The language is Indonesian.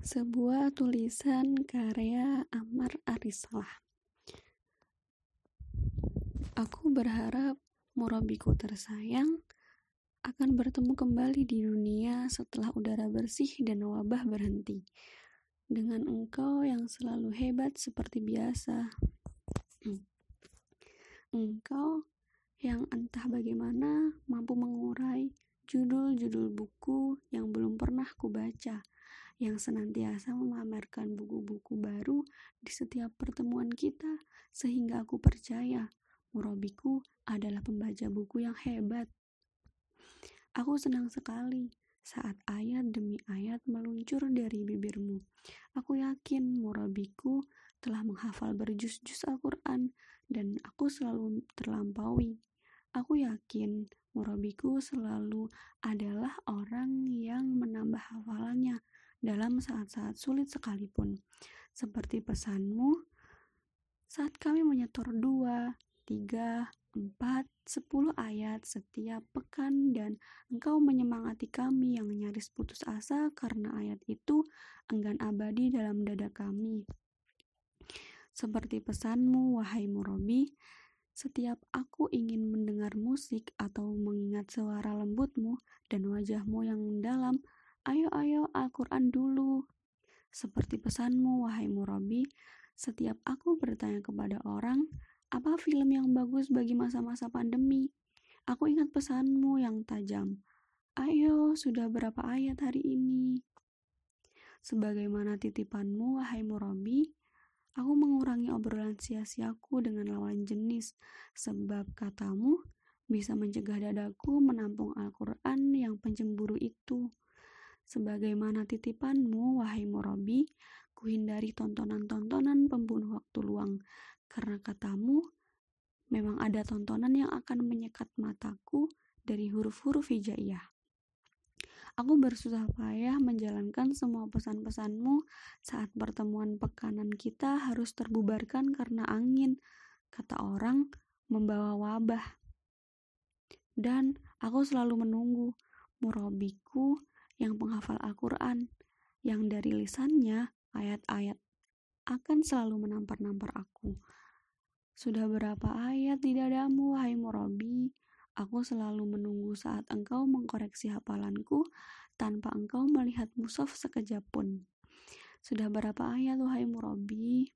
Sebuah tulisan karya Amar Arisalah. Aku berharap murabiku tersayang akan bertemu kembali di dunia setelah udara bersih dan wabah berhenti. Dengan engkau yang selalu hebat seperti biasa. Engkau yang entah bagaimana mampu mengurai judul-judul buku yang belum pernah kubaca, yang senantiasa memamerkan buku-buku baru di setiap pertemuan kita, sehingga aku percaya Murabiku adalah pembaca buku yang hebat. Aku senang sekali saat ayat demi ayat meluncur dari bibirmu. Aku yakin murabiku telah menghafal berjus-jus Al-Quran dan aku selalu terlampaui. Aku yakin murabiku selalu adalah orang yang menambah hafalannya dalam saat-saat sulit sekalipun. Seperti pesanmu saat kami menyetor dua, tiga, empat, sepuluh ayat setiap pekan dan engkau menyemangati kami yang nyaris putus asa karena ayat itu enggan abadi dalam dada kami. Seperti pesanmu, wahai Murabi, setiap aku ingin mendengar musik atau mengingat suara lembutmu dan wajahmu yang dalam, ayo-ayo Al-Quran dulu. Seperti pesanmu, wahai Murabi, setiap aku bertanya kepada orang, apa film yang bagus bagi masa-masa pandemi? Aku ingat pesanmu yang tajam. Ayo, sudah berapa ayat hari ini? Sebagaimana titipanmu, wahai Murabi, aku mengurangi obrolan sia-siaku dengan lawan jenis, sebab katamu bisa mencegah dadaku menampung Al-Quran yang pencemburu itu. Sebagaimana titipanmu, wahai Murabi, kuhindari tontonan-tontonan pembunuh waktu luang, karena katamu, memang ada tontonan yang akan menyekat mataku dari huruf-huruf hijaiyah. Aku bersusah payah menjalankan semua pesan-pesanmu saat pertemuan pekanan kita harus terbubarkan karena angin, kata orang, membawa wabah. Dan aku selalu menunggu murabiku yang penghafal Al-Quran, yang dari lisannya ayat-ayat akan selalu menampar-nampar aku. Sudah berapa ayat di dadamu, wahai Murabi? Aku selalu menunggu saat engkau mengkoreksi hafalanku tanpa engkau melihat musof sekejap pun. Sudah berapa ayat, wahai Murabi?